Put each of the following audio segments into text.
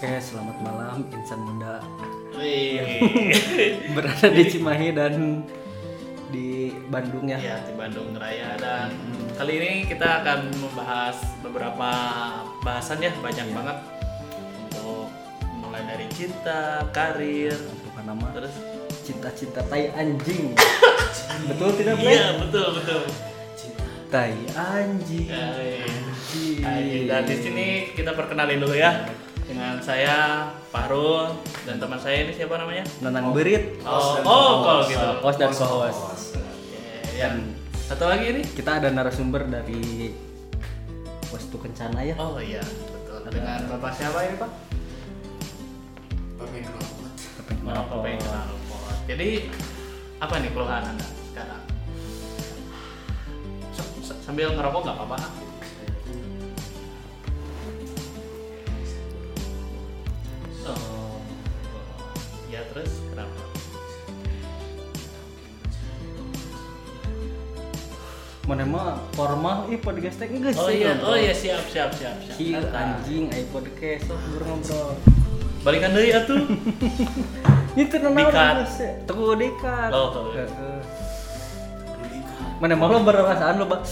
Oke, selamat malam insan muda. Berada di Cimahi dan di Bandung ya. ya di Bandung Raya dan kali ini kita akan membahas beberapa bahasan ya banyak banget untuk mulai dari cinta, karir, Bukan nama terus cinta-cinta tai anjing. Betul tidak, Bre? iya betul betul. Tai anjing. Hai. Anjing. Dan di sini kita perkenalin dulu ya dengan saya Fahrul dan teman saya ini siapa namanya? Nanang berit. Oh, oh kalau gitu. Host dan co-host. Oke, yang satu lagi ini Kita ada narasumber dari Wastu Kencana ya. Oh iya, betul. Dengan Bapak siapa ini, Pak? Bapak Pengkenal Pot. Jadi apa nih keluhan Anda sekarang? S- s- sambil ngerokok nggak apa-apa? Oh, ya terus kenapa? Mana mah formal ih podcast teh geus. Oh iya, oh iya siap siap siap siap. Santai. anjing ai podcast sok ngobrol. Balikan deui atuh. Itu nana Dikat. Tuh dikat. Oh, oh. Heeh. Mana mau lo berperasaan lo, Pak?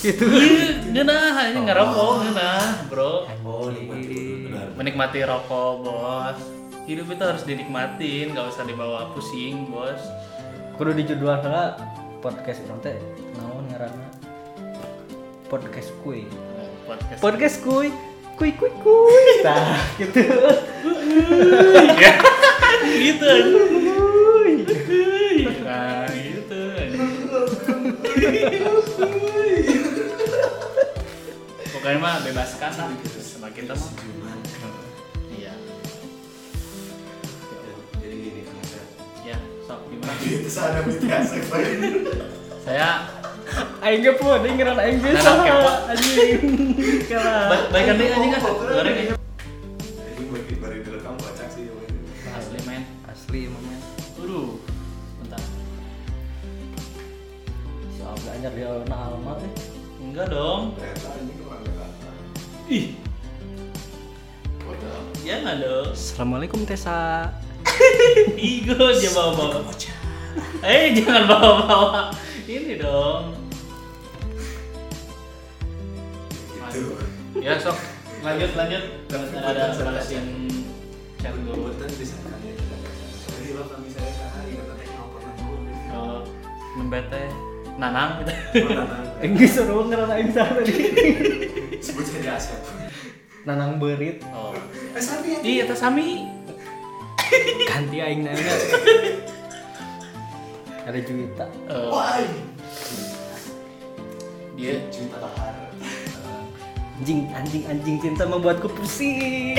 Gitu. Iya, geunah ini ngerokok geunah, Bro. Oh. Menikmati rokok bos hidup itu harus dinikmatin nggak usah dibawa pusing bos Kudu di judul heula podcast urang teh naon ngaranna? Podcast kuy. podcast Podcast kuy. Kuy kuy kuy. Tah, gitu. gitu nah gitu pokoknya mah bebaskan lah sama kita mah Itu sana biasa saya Aing ge pun, aing ngeran aing ge Nah, saha, anjing. Kalah. ba- baikan deh anjing kan goreng Jadi buat baru direkam baca sih. asli main Asli emang men. Waduh, bentar. Si Alga anyar di alna alma eh. Enggak dong. Ih, Waduh. ya nggak dong. Assalamualaikum Tessa. Igo dia bawa-bawa. Eh, jangan bawa-bawa. Ini dong. Gitu. Ya sok, lanjut lanjut. Ada balasin chat dulu. Kebetulan di sana ya. Jadi lo kami saya sehari kata tekno pernah dulu. Oh, membete nanang gitu. Oh, suruh ngeran aing saha tadi. Sebut saja Asep. Nanang berit. Oh. Eh, Sami ya. Iya, tas Sami. Ganti aing nanya. Ada Juwita. Oh, Wah. dia cinta lahar. Anjing, anjing, anjing cinta membuatku pusing.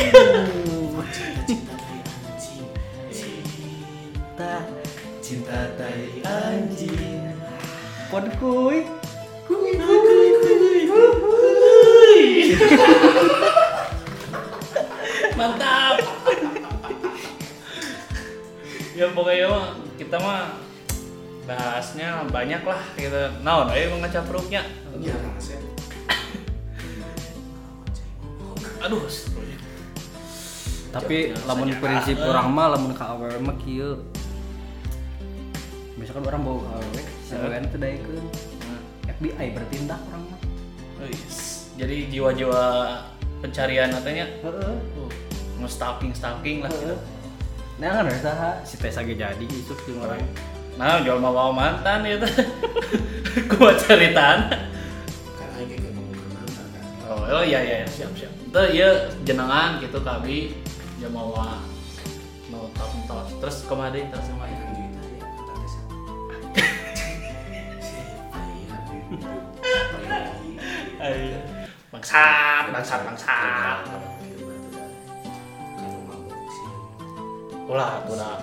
Cinta. Cinta, Cinta dari anjing. pod kuy. Kuy kuy kuy mantap ya pokoknya mah kita mah bahasnya banyak lah gitu nah udah ayo ngecap perutnya Iya, Asep. aduh Tapi lamun prinsip orang mah lamun ka awewe mah kieu. Misalkan orang bawa si Ah. awewe itu daekeun. Nah, FBI bertindak orang mah. wis. jadi jiwa-jiwa pencarian katanya Heeh. uh, nge-stalking stalking lah gitu. Nah kan ada saha si Tessa ge jadi isuk jeung orang. Nah jual mau bawa mantan ya tuh gua ceritaan kayak mantan kan. oh, oh iya iya iya, siap siap. Itu ya jenengan gitu kabi. Dia mau mau top top terus ke mana terus Juwita ya, ya? Ayo. bangsat bangsat bangsat. Ulah ulah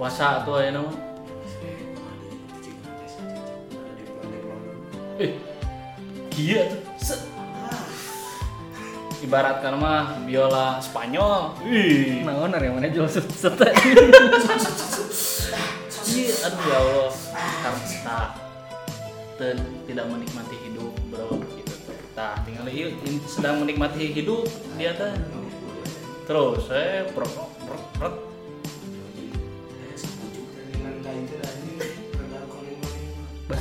puasa tuh aja nama eh gila tuh. Set. ibaratkan mah biola Spanyol. Ih. Naon ari mana jual set iya aduh ya Allah. Karena ten, tidak menikmati hidup bro. Gitu. Tuh. Tah tinggal ieu sedang menikmati hidup dia teh. Terus saya prok prok prok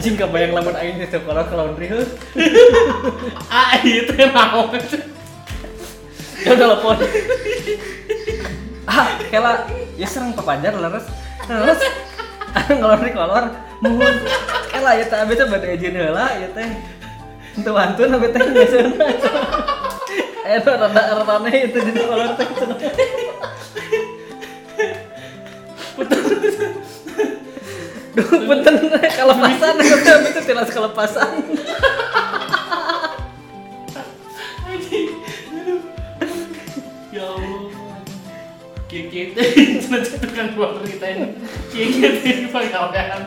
anjing kebayang lamun aing di sekolah ke laundry heuh. ah iya teh naon? Ya telepon ah kela ya serang papajar leres. Leres. Ngelondri kolor. Mohon kela ya teh abis teh bade izin heula ya teh. Itu wantun abis teh biasana Eh, itu rada rada itu di kolor teh Duh, punten kelepasan, itu tilas kelepasan. ya Allah. Kiki teh nanti tukang keluar cerita ini kiki teh pegawaian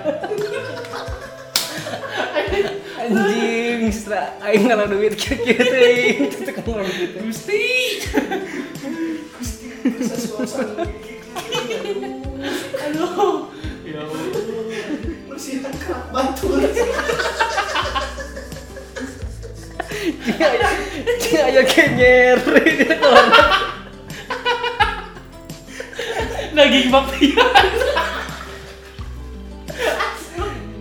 Anjing, stra, aing ngalah duit teh, itu tukang ngomong gitu. gusti. Suasana gitu. aduh. Ya Allah Kerak batu. Cing aya kenyer di kolor. daging bakpian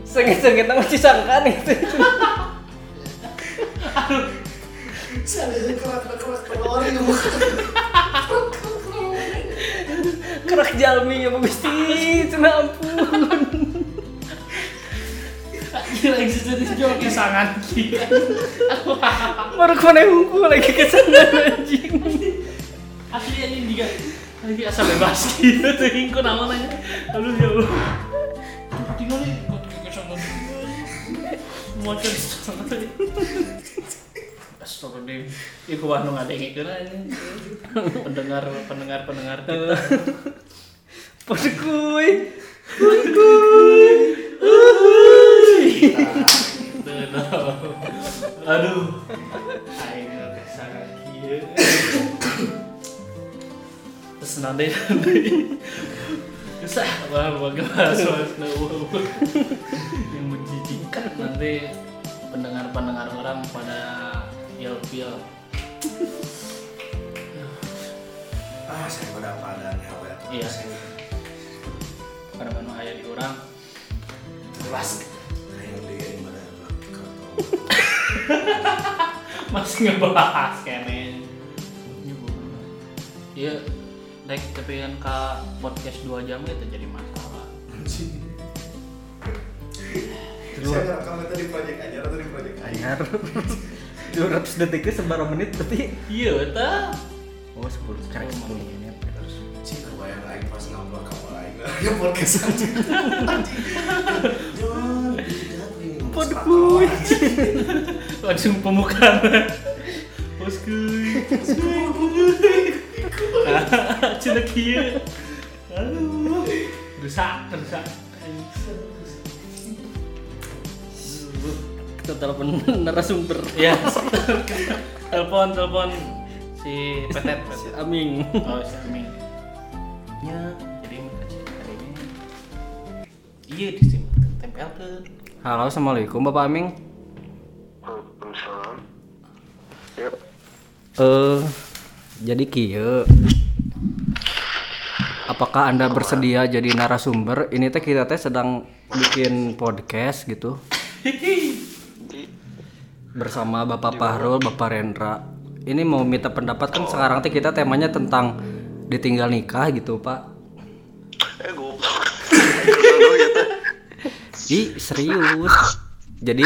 Sengit-sengit cisangkan itu. Saya kerak-kerak. Kerak jalmi ya Gusti, cenah ampun. Gila eksistensi jual kesangan gila. Baru ke mana hungku lagi ke sana anjing. asli ini juga. Lagi asal bebas. Gitu tuh hingku namanya. Aduh ya Allah. Tinggal nih buat kesangan mau cari sangat Astagfirullahaladzim. Iku wah nu ngadengikeun aja. Pendengar pendengar pendengar kita. Podkuy. Podkuy. Tuh, no. Aduh aing kesangan kieu terus nanti susah wah bahas yang menjijikan nanti pendengar pendengar orang pada ilfil Ah, saya pada padanya. Iya. pada mana ayah di orang Kelas. Ayo dia yang pada. masih ngebahas kene iya dek tapi kan ke podcast 2 jam itu jadi masalah Anjing. Saya ngerekam itu di project aja atau di project? Anyar. 200 detiknya seberapa menit tapi iya ta Oh 10 sekarang 10 menit terus. Cik, kebayang aing pas ngambil kapal aing Ya podcast aja Ini Podkuy. langsung pembukaan boskuy cina kia aduh rusak rusak. Kita telepon narasumber. ya telepon telepon. Si petet Si Aming. oh si Aming. Ya jadi hari ini. Iya di sini tempel ke Halo, Assalamualaikum Bapak Aming. Waalaikumsalam. Yuk. Eh, jadi kieu. Apakah Anda bersedia jadi narasumber? Ini teh kita teh sedang bikin podcast gitu bersama Bapak Pahrul, Bapak Rendra. Ini mau minta pendapat kan sekarang teh kita temanya tentang ditinggal nikah gitu, Pak. Eh goblok. Goblok ya teh. Ih, serius. Jadi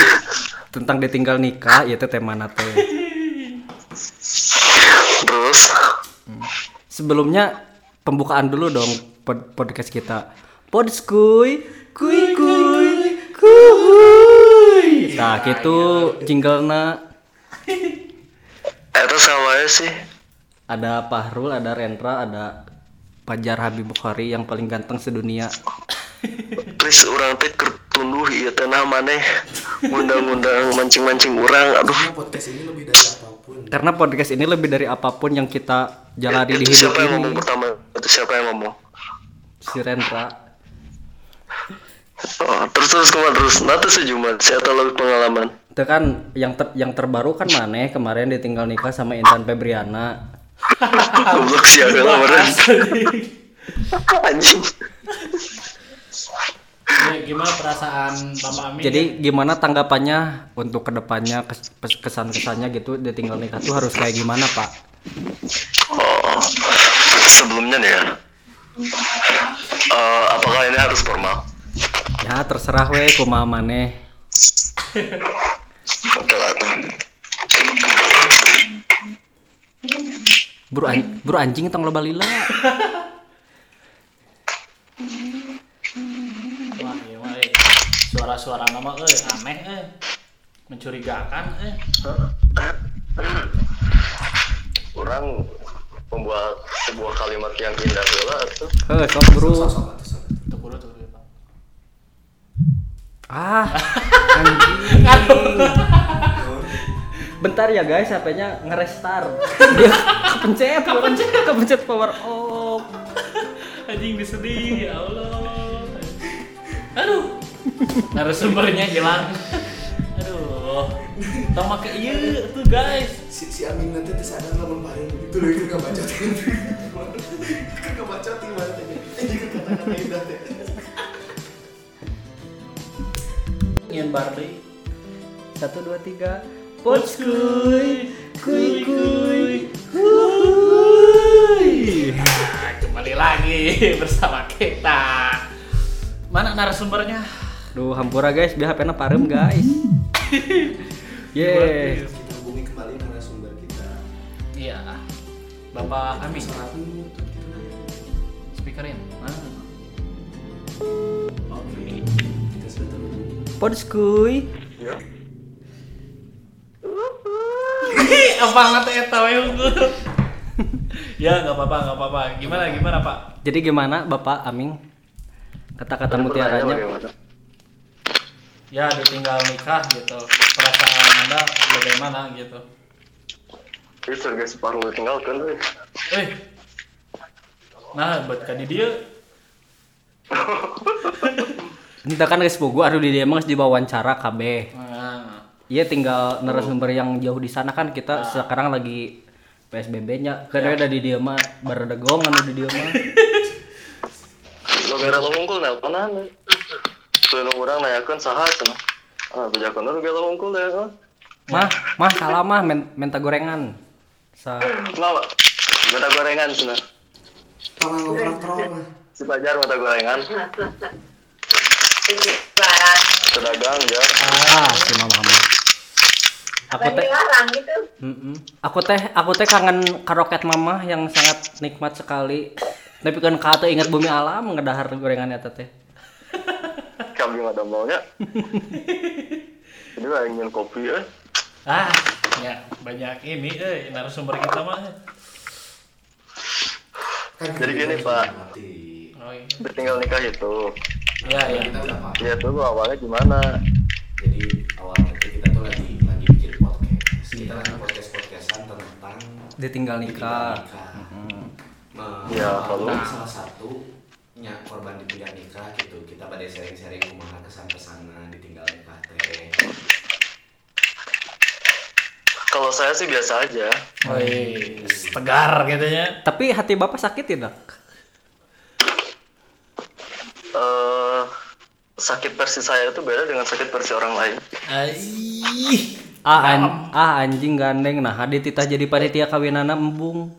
tentang ditinggal nikah ya teh tema teh. Terus Sebelumnya pembukaan dulu dong pod- podcast kita. Podskuy, kuy kuy, kuy. Nah, gitu jinglena itu sama sih. ada Pahrul, ada Rendra, ada Fajar Habib Bukhari yang paling ganteng sedunia. Please orang teh keur tunduh ieu teh nah maneh. Ngundang-ngundang mancing-mancing orang aduh. Karena podcast ini lebih dari apa pun. Karena podcast ini lebih dari apa pun yang kita jalani di itu hidup siapa yang ngomong? Ini. pertama itu siapa yang ngomong? Si Rendra. oh, terus terus ke mana? Terus nanti sejumlah saya tahu lebih pengalaman? Itu kan yang ter- yang terbaru kan Maneh kemarin ditinggal nikah sama Intan Febriana. goblok sih aku lah meren anjing gimana perasaan Bapak Amin? Jadi gimana tanggapannya untuk ke depannya kes- pes- kesan-kesannya gitu ditinggal nikah tuh harus kayak gimana Pak? oh sebelumnya nih ya Eh, apakah ini harus formal Ya terserah we kumaha maneh. oke lah tuh Buru, an- buru anjing tong loba lila. Wah, iya mah, eh. Suara-suara nama eh aneh eh. Mencurigakan eh. orang membuat sebuah kalimat yang indah pula tuh Heh, sok bro. Atau sosok. Tuh. Ah, anjing. Bentar ya guys, HP-nya nge-restart. Dia kepencet, kepencet, kepencet power off. Anjing disedih, ya Allah. Aduh. Narasumbernya hilang. Aduh. Tong make ieu tuh guys. Si, si Amin nanti tuh sadar lamun bareng gitu loh itu gak baca kan gak baca tuh mana tanya ini kata-kata indah teh Nyen Barley. Satu dua tiga. Potskuy, kuy kuy. Nah, kembali lagi bersama kita. Mana narasumbernya? Duh, hampura guys, biar HP-nya parem guys. Yeay. kita hubungi kembali narasumber kita Iya. Bapak Amin. Speakerin. Mana? oke kita sudah terhubung Potskuy. ya Apa nggak eta we? Ya nggak apa-apa nggak apa-apa. Gimana gimana Pak? Jadi gimana Bapak Aming? Kata-kata mutiaranya. Ya ditinggal nikah gitu. Perasaan anda bagaimana gitu? Itu surga separuh ditinggalkan tuh. Eh. Nah, buat kadi dia Entah kan guys, gua aduh di dia emang di diwawancara KB. nah, Iya tinggal narasumber yang jauh di sana kan kita sekarang lagi PSBB-nya. Karena ada di dia mah baredegong anu di dia mah. Lo unggul nelponan. Tuh nu urang nanyakeun saha cenah. Ah, bejakeun lu gara unggul deh. ah. Mah, mah salah mah men minta gorengan. Sa Mama, mata gorengan cenah. Tangan ngontrak teror mah Si Pajar mata gorengan. Pedagang ya. ah, si mama mah. Aku teh gitu. Aku teh aku teh kangen karoket mama yang sangat nikmat sekali. Tapi kan kata ingat bumi alam ngedahar gorengannya teh. Kambing ada maunya. Ini lah ingin kopi eh. ah, ya banyak ini eh narasumber kita mah. kan Jadi gini, Pak. Oh, iya. Ditinggal nikah itu. Ya, ya. Ya tuh awalnya gimana? jadi awalnya kita tuh lagi lagi bikin podcast kita lagi podcast podcastan tentang Ditinggal nikah. nikah. Ya, kalau kalau- salah satu nya korban ditinggal nikah gitu kita pada sharing-sharing kumaha kesan pesanan ditinggal nikah teh Kalau saya sih biasa aja. Woi, tegar gitu ya. Tapi hati bapak sakit tidak? eh sakit versi saya itu beda dengan sakit versi orang lain. Aih. Ah, an- ah anjing gandeng nah Hadi titah jadi panitia kawinana embung.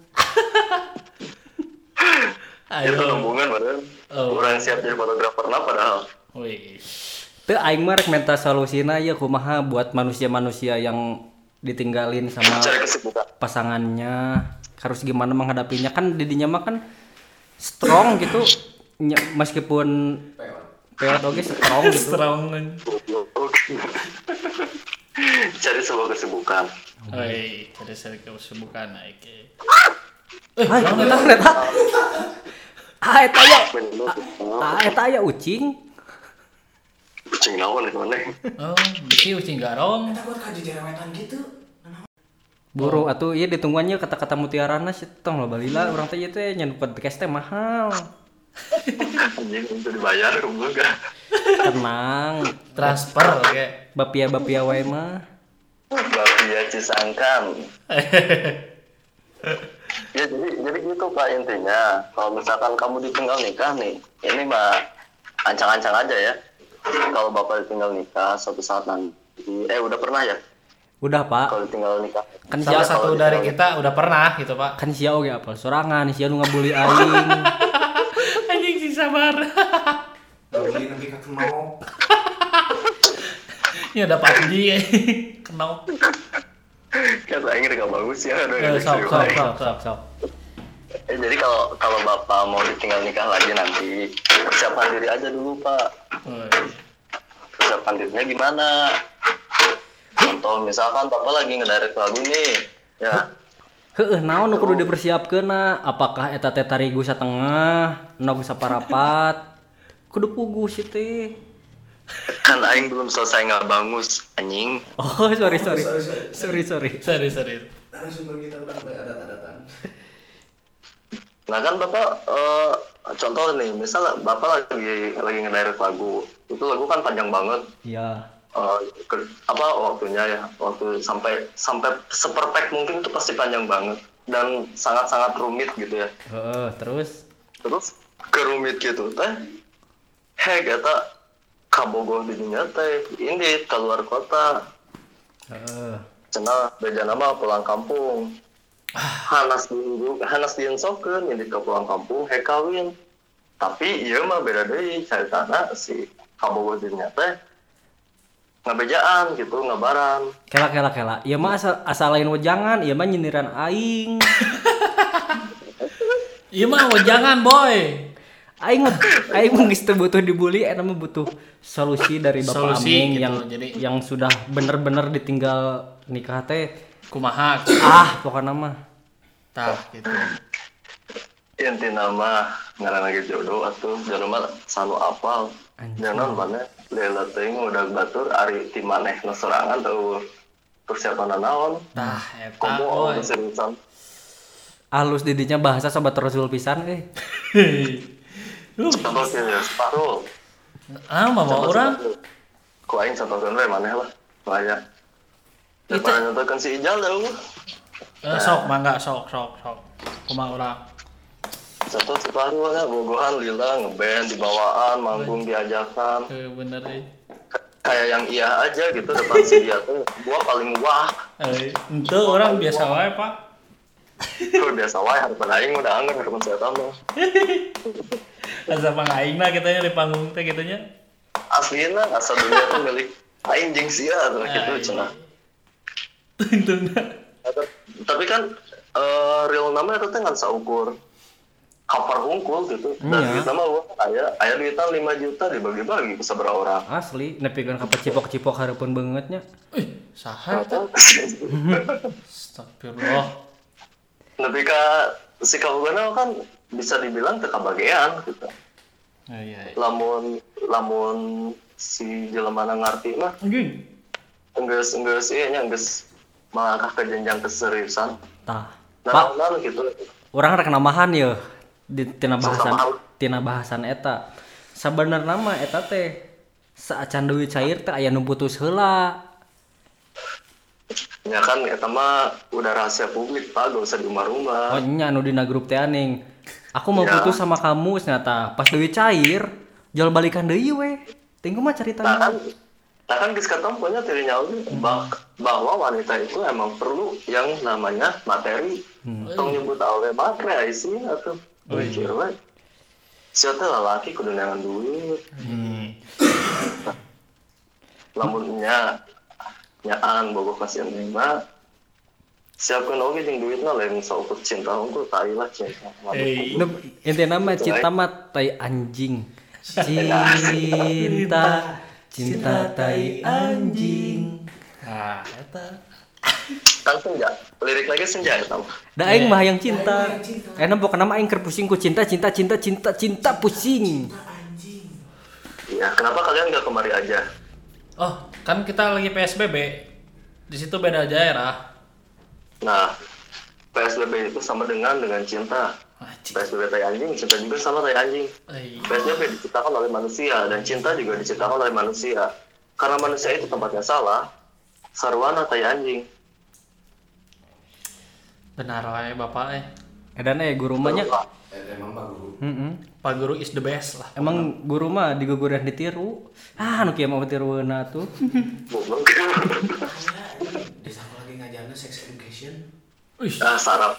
Itu Ayo. hubungan padahal. Oh. Orang siap jadi fotografer nah padahal. Woi. Teu aing mah rek minta solusina ya kumaha buat manusia-manusia yang ditinggalin sama Cari pasangannya harus gimana menghadapinya kan didinya mah kan strong gitu meskipun peot oge strong gitu Strong. Oke. Cari sebuah kesibukan. Woi, jadi saya kesibukan naik. Hai, eta eta ah eta Bener, ah eta aya ucing kucing naon itu mana? Oh, bisi ucing garong. Kita buat kaji jerewetan gitu. burung atuh ieu ditungguannya kata-kata mutiarana sih tong lo balila urang teh ieu teh nyen podcast teh mahal Anjing itu dibayar enggak? tenang Transfer kayak. bapia-bapia wae mah Bapia Cisangkan. ya jadi jadi gitu pak intinya kalau misalkan kamu ditinggal nikah nih ini mah ancang-ancang aja ya kalau bapak ditinggal nikah suatu saat nanti eh udah pernah ya udah pak kalau ditinggal nikah kan Salah sia satu dari kita udah pernah gitu, Pak. kan sia oge apal sorangan sia nu ngabuli aing Anjing si sabar. Beli nanti ke kenok. Ini ada PUBG ya. Saya ingin gak bagus ya aduh, Eh, sok, sok, sok, sok, sok. Eh, jadi kalau kalau bapak mau ditinggal nikah lagi nanti persiapan diri aja dulu pak. Persiapan dirinya gimana? Contoh misalkan bapak lagi ngedirect lagu nih ya. Heeh, naon nu kudu dipersiapkeun apakah eta teh tarigu satengah, nog saparapat. Kudu pugu sih teh. Kan aing belum selesai nggak bangus anjing Oh, sorry sorry. Sorry, sorry. Sorry sorry. Serius, serius. Narasumber kita udah mulai adat-adatan. nah kan bapak eh, contoh nih misal bapak lagi lagi ngedirect lagu itu lagu kan panjang banget Iya. eh, ke- apa waktunya ya waktu sampai sampai seperfect mungkin itu pasti panjang banget dan sangat sangat rumit gitu ya Heeh, terus terus kerumit gitu teh heh kata kabogoh di dunia teh ini keluar kota heeh. cenah beja nama pulang kampung hanas dulu hanas dieu sokeun ini ke pulang kampung he kawin tapi ieu mah beda deui caritana si kabogoh di dunia teh ngabejaan gitu ngabaran Kela kela kela. Ieu mah asal, asal lain wejangan, ieu mah nyindiran aing. Iya mah oh, jangan boy. Aing aing geus butuh dibully, eta mah butuh solusi dari Bapak Solusi Aming gitu, yang jadi- yang sudah bener-bener ditinggal nikah teh. Kumaha. Ah, pokoknya mah. Tah gitu. inti nama ngaran lagi jodoh atau jodoh mah selalu apal jangan mana lela teuing udah batur ari ti maneh nu sorangan teu persiapan naon Tah eta komo oh Alus didinya bahasa sobat rasul pisan eh. Lu ya separuh ah mah mau orang ku aing contohkeun we maneh lah. Bahaya Itu- Daripada nyontohkeun si Ijal dah. Eh, sok mangga sok sok sok. Kumaha orang. Contoh separuh ya bogohan lila ngeband di bawaan manggung diajakan. Eh, bener eh. kayak yang iya aja gitu depan si dia tuh. Gua paling wah. Eh, ente orang biasa wae, Pak. Tuh biasa wae harapan aing udah anggar harapan saya tambah Asa pangaingna kitanya di panggung teh gitunya. aslinya asal dunia tuh milik aing jeung sia tuh gitu cenah Tentunya. tapi kan eh, real nama itu teh ngan saukur cover hungkul gitu dan Iya. duit nama gua aya aya duitan 5 juta dibagi-bagi ke seberapa orang Asli, nepi kan kapal cipok-cipok hareupeun beungeutnya. Ih, saha eta? Astagfirullah. lebih ke si kan bisa dibilang teu kabagean gitu Oh, iya. iya. lamun lamun si jelema ngarti mah Anjing. enggeus enggeus ieu nya enggeus melangkah ke jenjang keseriusan Tah. nah naon gitu orang rek namahan ya di tina bahasan tina bahasan eta. Sabenerna mah eta teh saacan duit cair teh aya nu putus heula. ya kan eta mah udah rahasia publik pak gak usah di rumah-rumah Oh nya anu dina grup teh aning. Aku mau Ya. putus sama kamu ternyata pas duit cair jual balikan deui we. Tunggu mah nah ceritanya. kan nah kan geus katomponya tiri nyawa bah- bahwa wanita itu emang perlu yang namanya materi. Tong nyebut awe matre isi atau mikir we siapa lalaki kudu neangan duit. Hmm. lamunnya nyaan bogo kasihan lima siapkan oke jeung duitna lain cinta unggul tai lah cinta Hey. Nu intinya mah cinta mah tai anjing. Cinta, cinta tai anjing. Nah, eta. Kan senja. Lirik lagi senja ya tau. Da aing mah yang cinta. Enak pokoknya mah aing keur pusing ku cinta cinta cinta cinta cinta pusing. Iya, kenapa kalian gak kemari aja? Oh, kan kita lagi PSBB. Di situ beda daerah. Nah, PSBB itu sama dengan dengan cinta. PSBB tai anjing, cinta juga sama tai anjing. PSBB diciptakan oleh manusia dan cinta juga diciptakan oleh manusia. Karena manusia itu tempatnya salah, sarwana tai anjing. Benar wae Bapak eh. Edan eh guru mah nya. Eh, emang Pak Guru. Heeh. Pak Guru is the best lah. Emang guru mah diguguran ditiru. Ah, nu kieu mah tirueuna tuh. Goblok. Di sana lagi ngajarnya sex education. Ah, sarap.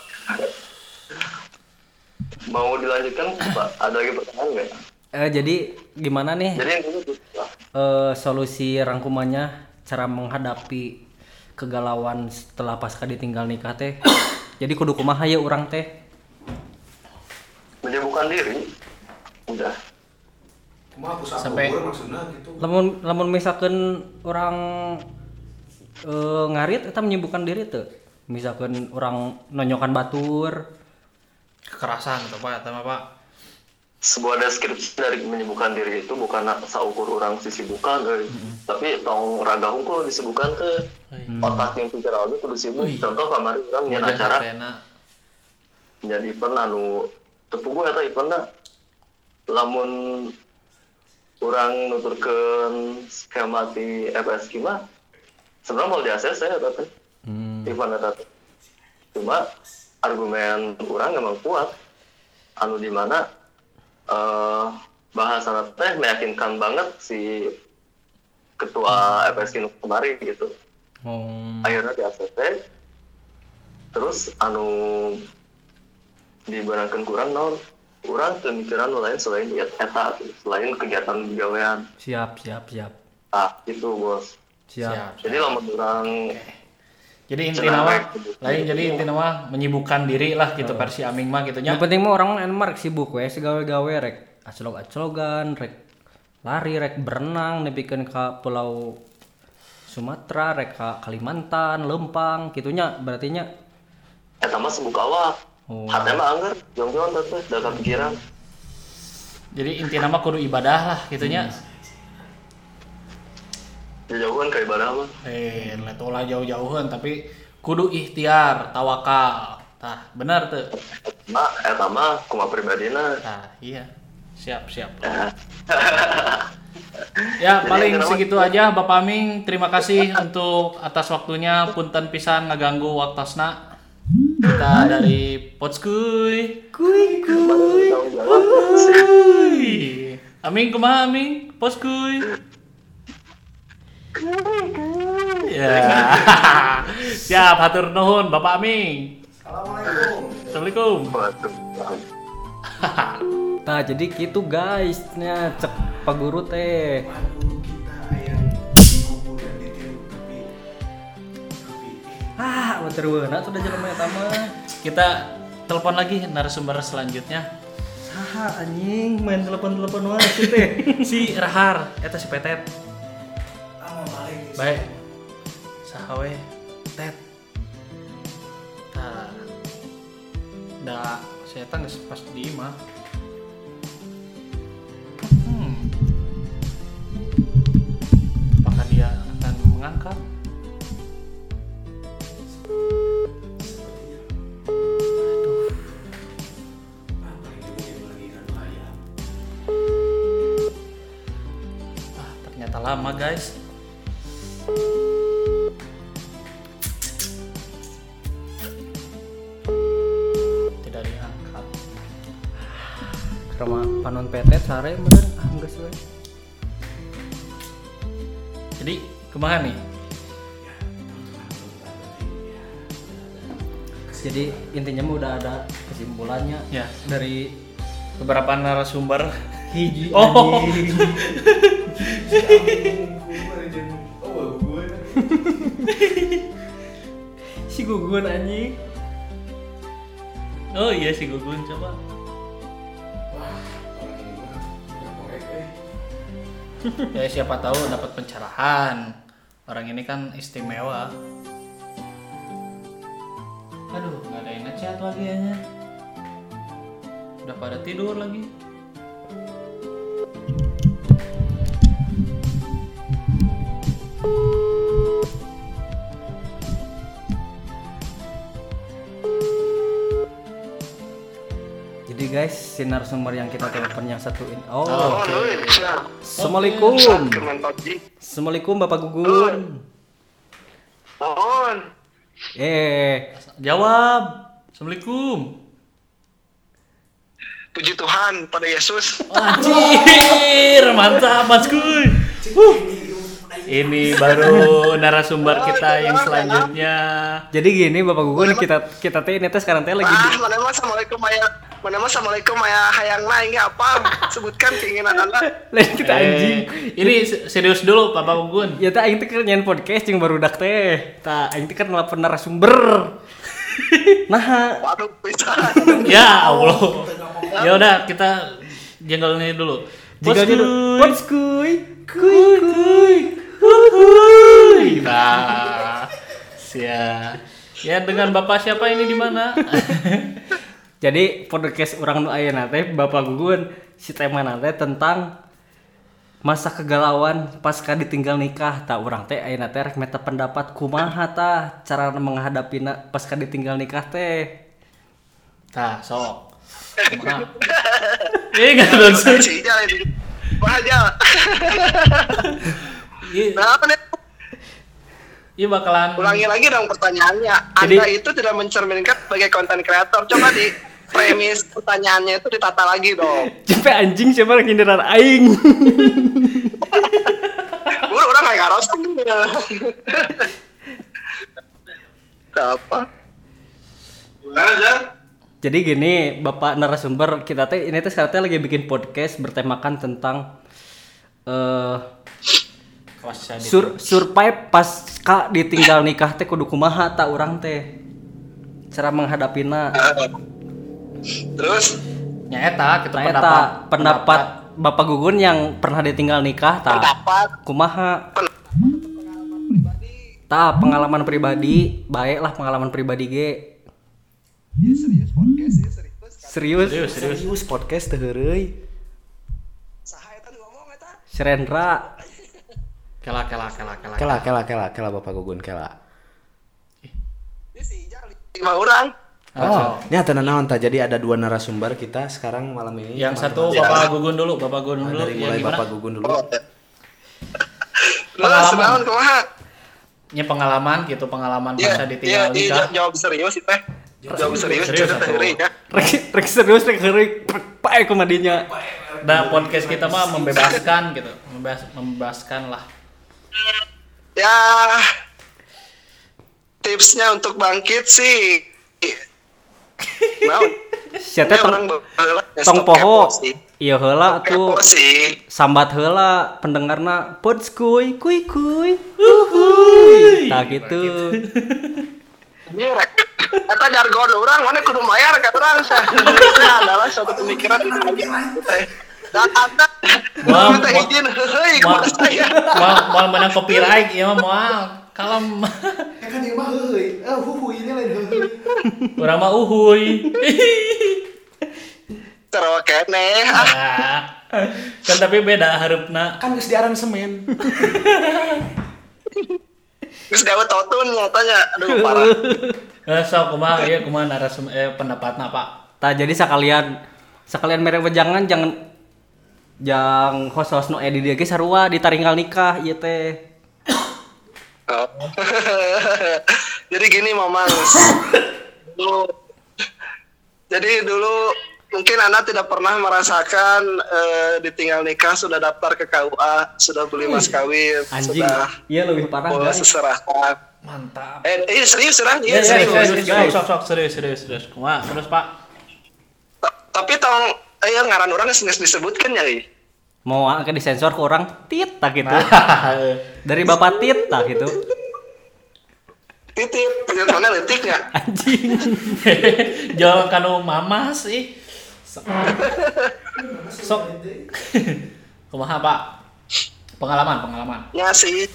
Mau dilanjutkan, Pak? Ada lagi pertanyaan nggak? Eh jadi gimana nih Jadi yang dulu eh, solusi rangkumannya cara menghadapi kegalauan setelah pasca ditinggal nikah teh? Jadi kudu kumaha ya urang teh? menyibukkan diri. Udah. Sampai- gitu. Lamun lamun misalkan orang eh, ngarit eta menyibukkan diri tuh. Misalkan orang nonyokan batur, kekerasan atau Pak, atau Pak. sebuah deskripsi dari menyibukkan diri itu bukan saukur orang sisibukan eh. tapi tong raga hunkul disibukkan ke otak yang pikir awalnya kudu sibuk. Contoh kamari orang nyen acara sapena. jadi event anu tepugu eta eventna lamun orang nuturkeun skema di FSK mah sebenarnya mau di ACC eta teh Hmm. eta teh. cuma argumen orang emang kuat anu di mana eh bahasa teh meyakinkan banget si ketua FSK kemarin gitu Oh. akhirnya di ACC terus anu dibarangkan kurang non kurang pemikiran lain selain ya eta selain kegiatan gawean Siap, siap, siap. ah itu bos Siap. jadi lamun orang Jadi inti nama lain jadi inti nama menyibukkan diri lah gitu versi Aming mah gitu nya. Yang penting mah orang enak sibuk we segawe-gawe rek. Acelog-acelogan, rek. Lari, rek berenang nepikeun ka pulau Sumatera, rek ka Kalimantan, Lempang, gitunya berarti nya. Eta mah sebuk awak. Oh. hati mah anggar jong-jong teh dalam pikiran. Jadi inti nama kudu ibadah lah gitu nya. Jauhan ke ibadah mah Eh, letola jauh-jauhan tapi kudu ikhtiar, tawakal. Tah, benar tuh. nah eta mah kuma pribadina Tah, iya. Siap, siap. Ya. Jadi paling segitu aja Bapak Aming. Terima kasih untuk atas waktunya. Punten pisan ngaganggu waktosna. Kita dari Potskuy. kuy jawab Kuy. Aming kumaha Aming? Poskuy. Ya. Siap, hatur nuhun Bapak Aming. Assalamualaikum. Assalamualaikum. Nah, jadi gitu guys, nya cek Pak Guru teh. Ah, waterweuna sudah jelema eta mah. Kita telepon lagi narasumber selanjutnya. Saha anjing main telepon-telepon wae sih teh. Si Rahar, eta si Petet. Baik. Saha we? Tet. Tah. Da, saya geus pas di imah. Hmm. Apakah dia akan mengangkat? Ah, panon petet sare meureun ah geus we. Jadi ke mana nih? Jadi intinya udah ada kesimpulannya Ya. dari Beberapa narasumber. hiji Oh. si gugun anjing. Oh iya si Gugun coba. Ya siapa tahu dapat pencerahan. Orang ini kan istimewa. Aduh, nggak ada yang ngechat lagi ya. Udah pada tidur lagi. Guys, sinar sumber yang kita telepon yang satu ini. Oh, Oh, nuhun. Sia. Assalamualaikum. Assalamualaikum Bapak Gugun. Nuhun. Eh, Jawab. Assalamualaikum. Puji Tuhan pada Yesus. Anjir, mantap Mas Kuy. Wuh. Ini baru narasumber kita yang selanjutnya. jadi gini Bapak Gugun kita kita teh ini teh sekarang teh lagi Ah, di, assalamualaikum aya mana mah assalamualaikum aya hayang lain ge apa? Sebutkan keinginan Anda. lagi kita anjing. Eh, ini se- serius dulu Bapak Gugun. Ya tak aing teh nyanyi podcast jeung baru dak teh. Tak aing teh kan nelpon narasumber. nah, Waduh, bisa. Ya Allah. Ya udah kita jenggelnya dulu. jika Bos gitu. Kuy. Kuy? Kuy kuy. Nah, sia. Ya dengan Bapak siapa ini di mana? Jadi podcast orang nu ayeuna teh Bapak Gugun si tema teh tentang masa kegalauan pasca ditinggal nikah tak orang teh ayeuna teh rek meta pendapat kumaha tah cara menghadapina pasca ditinggal nikah teh Tah, sok. Kumaha? Ini enggak langsung. Si Ijal ini. Wah, Jal. Iya, Nah, iya bakalan Ulangi lagi dong pertanyaannya. Jadi- Anda itu tidak mencerminkan sebagai konten kreator. Coba di premis pertanyaannya itu ditata lagi dong. Cepet anjing siapa yang hindaran aing Gue orang kayak ngaros. Apa? Jadi gini, Bapak narasumber kita teh ini teh sekarang lagi bikin podcast bertemakan tentang eh Pasca di- sur survive pasca ditinggal nikah teh kudu kumaha tak urang teh. Cara menghadapina. Terus Nya eta kita pendapat eta pendapat Bapak Gugun yang pernah ditinggal nikah tak pendapat kumaha tak pengalaman pribadi baik lah pengalaman pribadi ge Ini serius podcast ya serius. serius Serius, serius. podcast teh heureuy Saha eta nu ngomong eta? Sherendra Kela kela kela kela. Kela, kela, kela, kela Bapak Gugun, kela. Ini si Ijal lima orang. Oh. Ini ada naon tah. Jadi ada dua narasumber kita sekarang malam ini. Yang satu Bapak Gugun dulu, Bapak Gugun Nah, dulu. dari Yang mulai gimana? Bapak Gugun dulu. Oh. Pengalaman. Ini pengalaman gitu, pengalaman Iya, masa iya, ditinggal iya, nikah. jawab serius sih teh. Jawab serius, Serius, cerita satu. heureuy ya. rek rek serius rek heureuy pae kumadinya Nah, podcast kita mah membebaskan gitu, membebas, membebaskan lah. Ya tipsnya untuk bangkit sih Naon? sia Ini teh tong orang ya, tong poho iya Kepo tuh sambat heula pendengarna pods kuy kuy kuy uhuy nah gitu Ini rek. Eta jargon orang mana kudu mayar ka urang sah. Itu adalah suatu pemikiran lagi. Dan ada Wah, minta izin Mau kepada saya. mau mau menang copyright ya moal. Kalem. Ya kan dia mah heuy. Eh, huhu ini lain heuy. Urang mah uhuy. Terus kene. Ah, Nah, kan tapi beda harupna. Kan geus diaran semen. Geus gawe totun nyatanya. Aduh parah. Eh, so kumaha ieu kumaha narasum eh pendapatna Pak? tak jadi sekalian sekalian merek wejangan jangan jang host-host nu edi dia ge sarua ditaringgal nikah ieu teh Oh. Jadi gini Mamang. Dulu Jadi dulu mungkin Anda tidak pernah merasakan eh, ditinggal nikah sudah daftar ke KUA, sudah beli mas kawin, anjing sudah iya lebih parah guys seserahkan. Mantap. Eh, eh serius serang Ya, iya ya, serius. serius, sok, serius, serius, serius. Kumaha? Terus Pak? Ta- Tapi tong eh ngaran orang disebutkan ya. Mau ke disensor ke orang tit tak gitu Nah, dari bapak tit tak gitu Titip, penyesuaian letik nggak? anjing Jual kanu mama sih. Sok. Sok. Kumaha Pak? Pengalaman, pengalaman. Ya sih.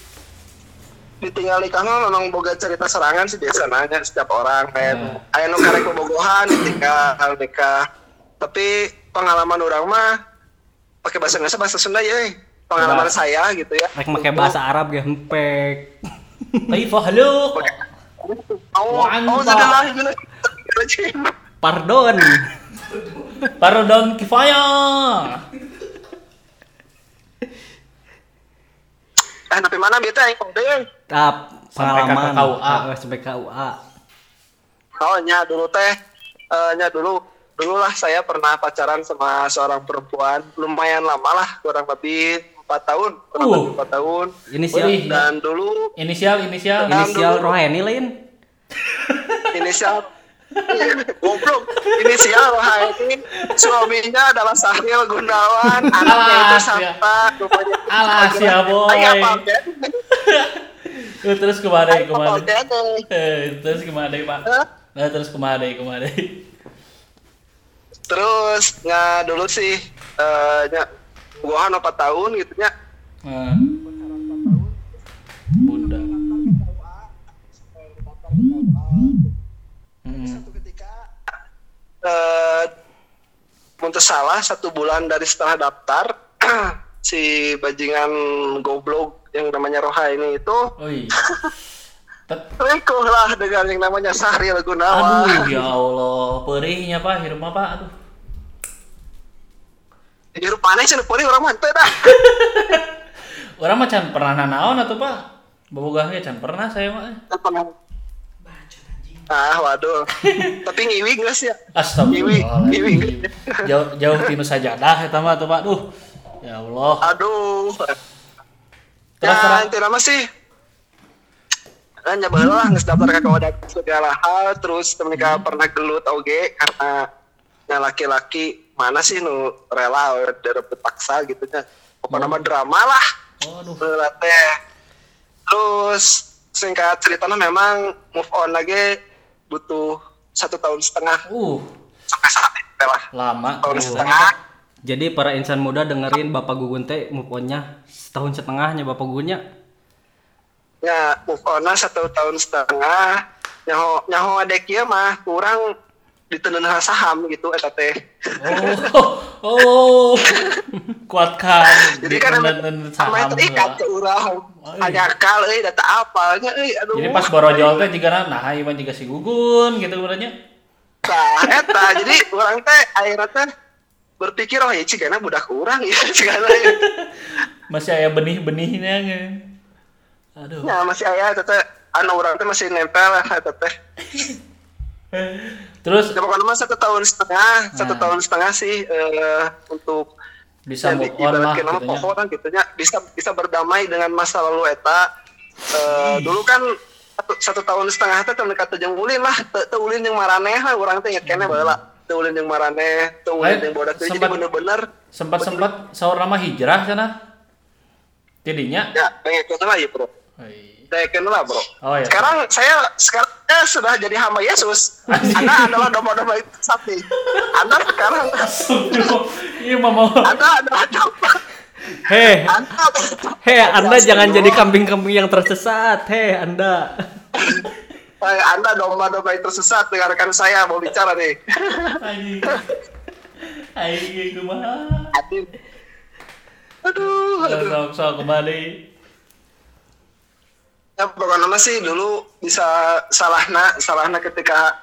ditinggal nikah mah memang boga cerita serangan sih biasa nanya setiap orang kayak Hmm. aya nu karek bobogohan ditinggal nikah tapi pengalaman orang mah pakai bahasa Indonesia bahasa Sunda ya eh. pengalaman Wah. saya gitu ya Rek make bahasa Arab ge hempek. Kaifa halo? oh oh gini Pardon. Pardon kifaya. eh tapi mana biasa yang kode Tap Sampai ke pengalaman KUA. Sampai KUA. oh nya dulu teh eh, nya dulu dulu lah saya pernah pacaran sama seorang perempuan lumayan lama lah kurang lebih empat tahun kurang Uh. lebih empat tahun Inisial Wih. dan dulu Inisial inisial. Ini- inisial dulu. Rohani lain. inisial goblok inisial Rohaini suaminya adalah Sahril Gunawan anaknya itu Santa rumahnya Alah, sia, boy. Ayo, apa Ben? Eh, terus ke mana ke mana? Eh, terus ke mana pak? Nah, terus ke mana ke mana? Terus nggak dulu sih eh nya gua 4 tahun gitu nya Nah. Bunda. Hmm. satu ketika eh muntah salah satu bulan dari setelah daftar si bajingan goblok yang namanya Rohaini itu Oi. Tet- Selingkuh lah dengan yang namanya Sahril Gunawan. Aduh ya Allah, perihnya pak, hirup apa? Aduh. Hirup mana sih puri orang mantep dah. Orang macam pernah nanaon atau pak? Babogahnya can pernah saya mah. Ah, waduh. Tapi ngiwi sih ya? Astagfirullah. Ngiwi. Jauh jauh tinu sajadah eta mah tuh pak. Duh. Ya Allah. Aduh. Terus Ya, intinya mah sih. Kan nyoba lah nges daftar ke wadah segala hal terus mereka pernah gelut oge karena laki-laki mana sih nu rela dapat paksa gitu nya. Pokoknya nama drama lah. Teh. Terus singkat ceritanya memang move on lagi butuh satu tahun setengah Uh, sampai saat itu lah. lama. Tahun ternyata. setengah. Jadi para insan muda dengerin Bapak Gugun teh move on-nya setahun setengahnya Bapak Gugunnya. Ya move on satu tahun setengah. Nyaho nyaho adek ieu mah kurang ditenun saham gitu eta teh. Oh, oh, kuatkan. Jadi kan sama saham itu ikat ke urang. Oh, Hanya kal euy data apalnya euy aduh. Jadi pas borojol teh jika nah ieu mah jiga si gugun gitu berarti. Tah, eta jadi orang teh akhirnya teh berpikir oh ya cigana budak kurang ya cigana ya. Masih aya benih-benihnya ge. Aduh. Ya masih aya eta teh anu urang teh masih nempel eta teh. Terus Ya pokoknya mah satu tahun setengah, satu Nah. tahun setengah sih eh, untuk bisa ya, move on lah nama gitu nya. pohon gitu nya bisa bisa berdamai dengan masa lalu eta. Eh, dulu kan satu, satu tahun setengah teh teu kata jeung ulin lah, teu ulin jeung maraneh lah urang teh inget keneh baheula. Teu ulin jeung maraneh, teu ulin bodak teh jadi sempat- bener-bener Sempat-sempat sahur nama hijrah sana. Jadinya. ya pengen lah ya, Bro. Oi. Dayakeun lah, Bro. Oh, ya. Sekarang saya sekarang eh, sudah jadi hamba Yesus. Anda adalah domba-domba itu sapi. Anda sekarang Iya mama. Anda adalah domba. Heh, Anda adalah heh Anda jangan jadi kambing-kambing yang tersesat. Heh Anda. Eh, Anda domba-domba yang tersesat dengarkan saya mau bicara nih. Anjing. Anjing kumaha. Aduh. Aduh, sok kembali. Ya pokoknya mah sih dulu bisa salahna, salahna ketika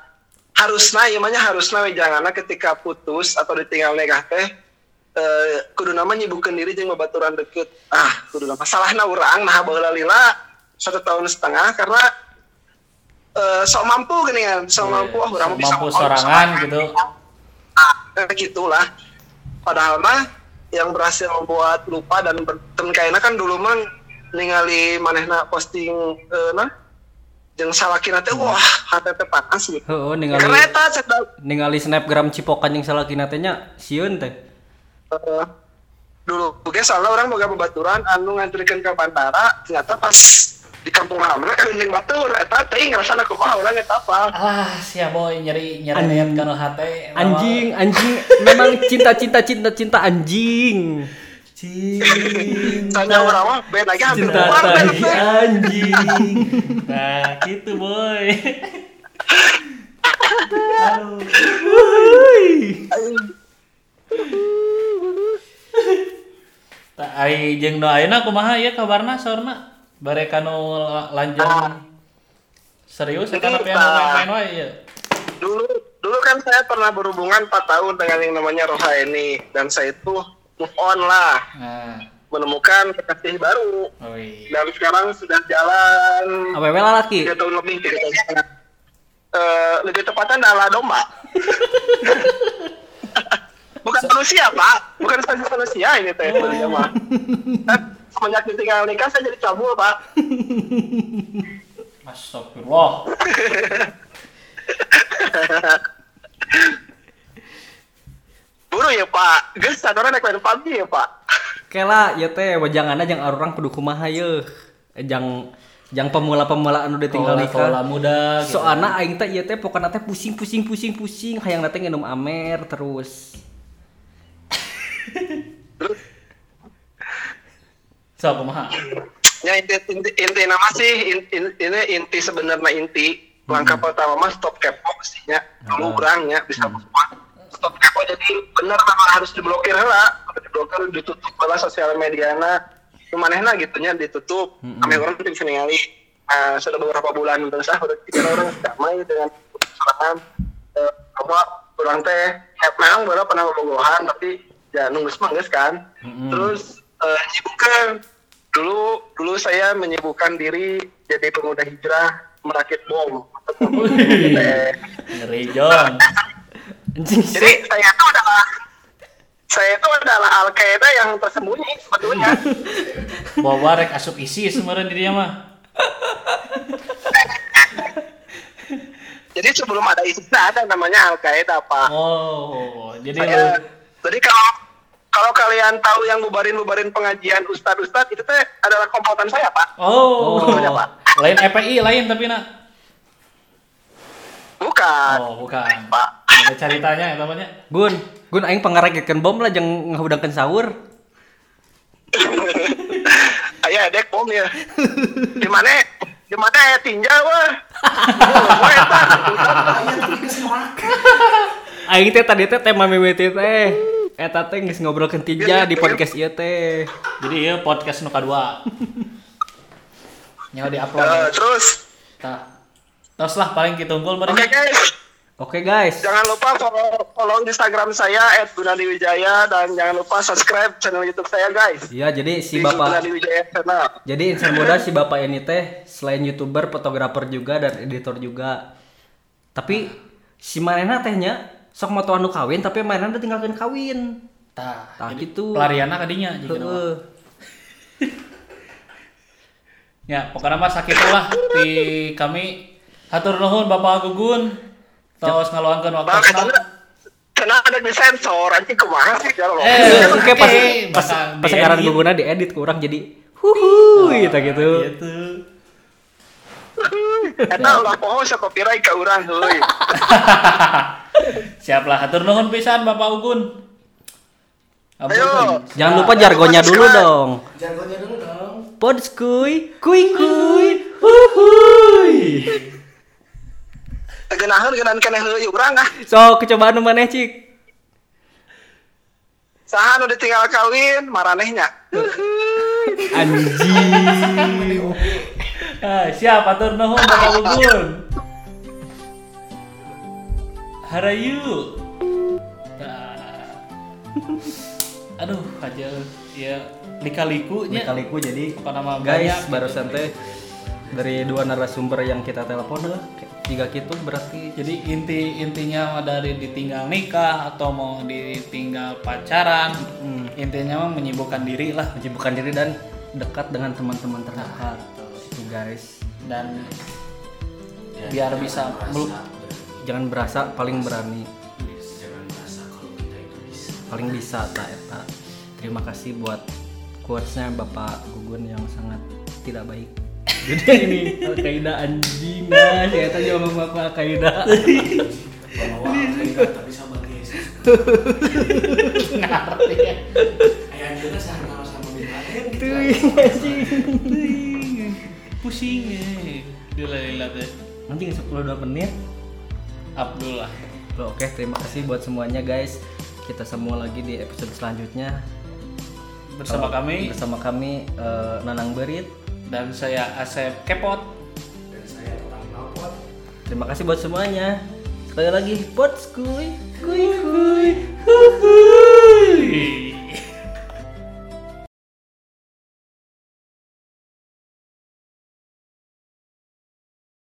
harusna, ya namanya harusna we janganna ketika putus atau ditinggal nikah teh eh kudu nama nyibukkeun diri jeung babaturan deket. Ah, kudu nama salahna urang nah baheula lila satu tahun setengah karena eh sok mampu gini kan, sok mampu ah urang mah bisa Mampu sorangan gitu. ah, kayak gitulah padahal mah yang berhasil membuat lupa dan ber- dan kayaknya kan dulu mah ningali manehna posting eh, nah jeung salakina teh wah hati teh panas gitu karena ningali eta cek da- ningali snapgram cipokan yang salah kina teh nya sieun teh. eh, dulu oke soalnya orang boga babaturan anu ngantrikeun ke bandara ternyata pas di kampung halaman kan jeung batur eta teh ngerasana kumaha urang eta apa Alah, sia boy nyeri nyeri Anjing. niat kana hate. Anjing, anjing memang cinta-cinta cinta-cinta anjing. Cinta. Tanya orang band lagi hampir Cinta keluar anjing. Nah, gitu boy. Aduh. Tak ai jeung nu ayeuna kumaha ieu kabarna saurna? Bare kanu lanjang serius eta tapi main-main wae ieu. Dulu dulu kan saya pernah berhubungan 4 tahun dengan yang namanya Rohaini dan saya itu move on lah, Nah, menemukan kekasih baru oi. dan sekarang sudah jalan Awewe lah laki. tiga tahun lebih tiga tahun. Eh, lebih tepatnya adalah domba. Bukan manusia pak, bukan spesies manusia ini teh sebenarnya mah. Eh, Semenjak ditinggal nikah saya jadi cabul pak. Astagfirullah. Buru ya pak, geus sadorna naik main PUBG ya pak. Kela ya teh wajanganna jeung arurang kudu kumaha yeuh. Eh, Jang jang pemula-pemula anu ditinggal Pola-pola nikah. muda gitu. Soalna aing teh ieu teh pokona teh pusing pusing pusing pusing hayang teh nginum amer terus. So, kumaha? Ya inti inti, inti nama sih in- in- ini inti sebenarnya inti langkah pertama mah stop kepo mestinya dulu orangnya bisa semua stop kepo jadi bener memang harus diblokir lah. Diblokir ditutup lah sosial mediana kemanehna gitunya ditutup. Kami orang tidak bisa ningali Nah, sudah beberapa bulan terus ah udah tiga orang damai dengan serangan eh, apa orang teh ya memang baru pernah bobogohan tapi ya nunggu semangges kan. Terus eh, nyibukkan dulu dulu saya menyibukkan diri jadi pemuda hijrah merakit bom. Eh, Ngeri John. Jadi saya itu adalah saya itu adalah al qaeda yang tersembunyi sebetulnya Bawa rek asup isi sebenarnya dirinya mah. jadi sebelum ada istilah ada namanya al qaeda pak Oh, jadi saya jadi kalau kalau kalian tahu yang bubarin bubarin pengajian ustad ustad itu teh adalah kompotan saya pak Oh, Sebetulnya, Pak. lain EPI lain tapi nak. bukan Oh, bukan. pak Ada ceritanya ya namanya. Gun, Gun aing pangarakikeun bom lah jeung ngahudangkeun sahur. ayah dek bom ya di mana di mana ya tinja wah. Aing teh tadi teh tema mimiti teh. Eta teh geus ngobrolkeun tija di podcast ieu teh. Jadi ya podcast nu kadua. Nyawa di-upload. Eh, terus Tah. Terus lah paling kita unggul oke meureun. guys Oke guys. Jangan lupa follow, follow Instagram saya @gunadiwijaya dan jangan lupa subscribe channel YouTube saya guys. Iya, jadi si Di Bapak Gunadiwijaya channel. Jadi insan muda si bapak ini teh selain youtuber, fotografer juga dan editor juga. Tapi si manehna tehnya sok moto anu kawin tapi manehna udah tinggalkan kawin. Tah. Tah gitu. pelarianna kadinya Heeh. Ya, pokoknya mah sakit lah di kami hatur nuhun Bapak Gugun. Tos ngaluangkeun Bang, waktu karena karena ada di sensor, anjing kumaha sih kalau Eh, Oke pas pas pas sekarang diedit. guguna diedit kurang jadi huhu gitu gitu. Gitu. Eta ulah poho sa copyright ka urang heuy. Siap lah, hatur nuhun pisan Bapak Ugun. Ayo. Jangan lupa jargonnya dulu dong. Jargonnya dulu dong. Podskuy, kuy kuy, huhuy. Geunaheun geunan keneh heuy urang ah. So, kecobaan nu maneh cik. Saha nu ditinggal kawin maranehnya. Anjing. Ah, siap, hatur nuhun Bapak Ugun. Harayu. Tah. Aduh, aja ya lika-likunya. Kaliku jadi Apa nama guys banyak barusan gitu. teh dari dua narasumber yang kita telepon eh, tiga gitu berarti. Jadi inti intinya mah dari ditinggal nikah atau mau ditinggal pacaran, intinya mah menyibukkan diri lah. Menyibukkan diri dan dekat dengan teman-teman terdekat. Itu guys. Dan biar bisa meluk jangan berasa paling berani. Paling bisa tak eta. Terima kasih buat quotesnya bapak gugun yang sangat tidak baik jadi ini al qaeda anjing nah si eta juga bapak al qaeda ngerti ya. Akhirnya sama sama Bin Laden gitu. Tuh, anjing. Pusing ya. Dila-lila teh. Anjing 10 2 menit. Abdullah. Oke, terima kasih buat semuanya guys. Kita semua lagi di episode selanjutnya Bersama Eh, kami bersama kami eh, Nanang Berit. Dan saya Asep Kepot. Dan saya orang Nalpot. Terima kasih buat semuanya. Sekali lagi, pots kuy, kuy kuy. Hui.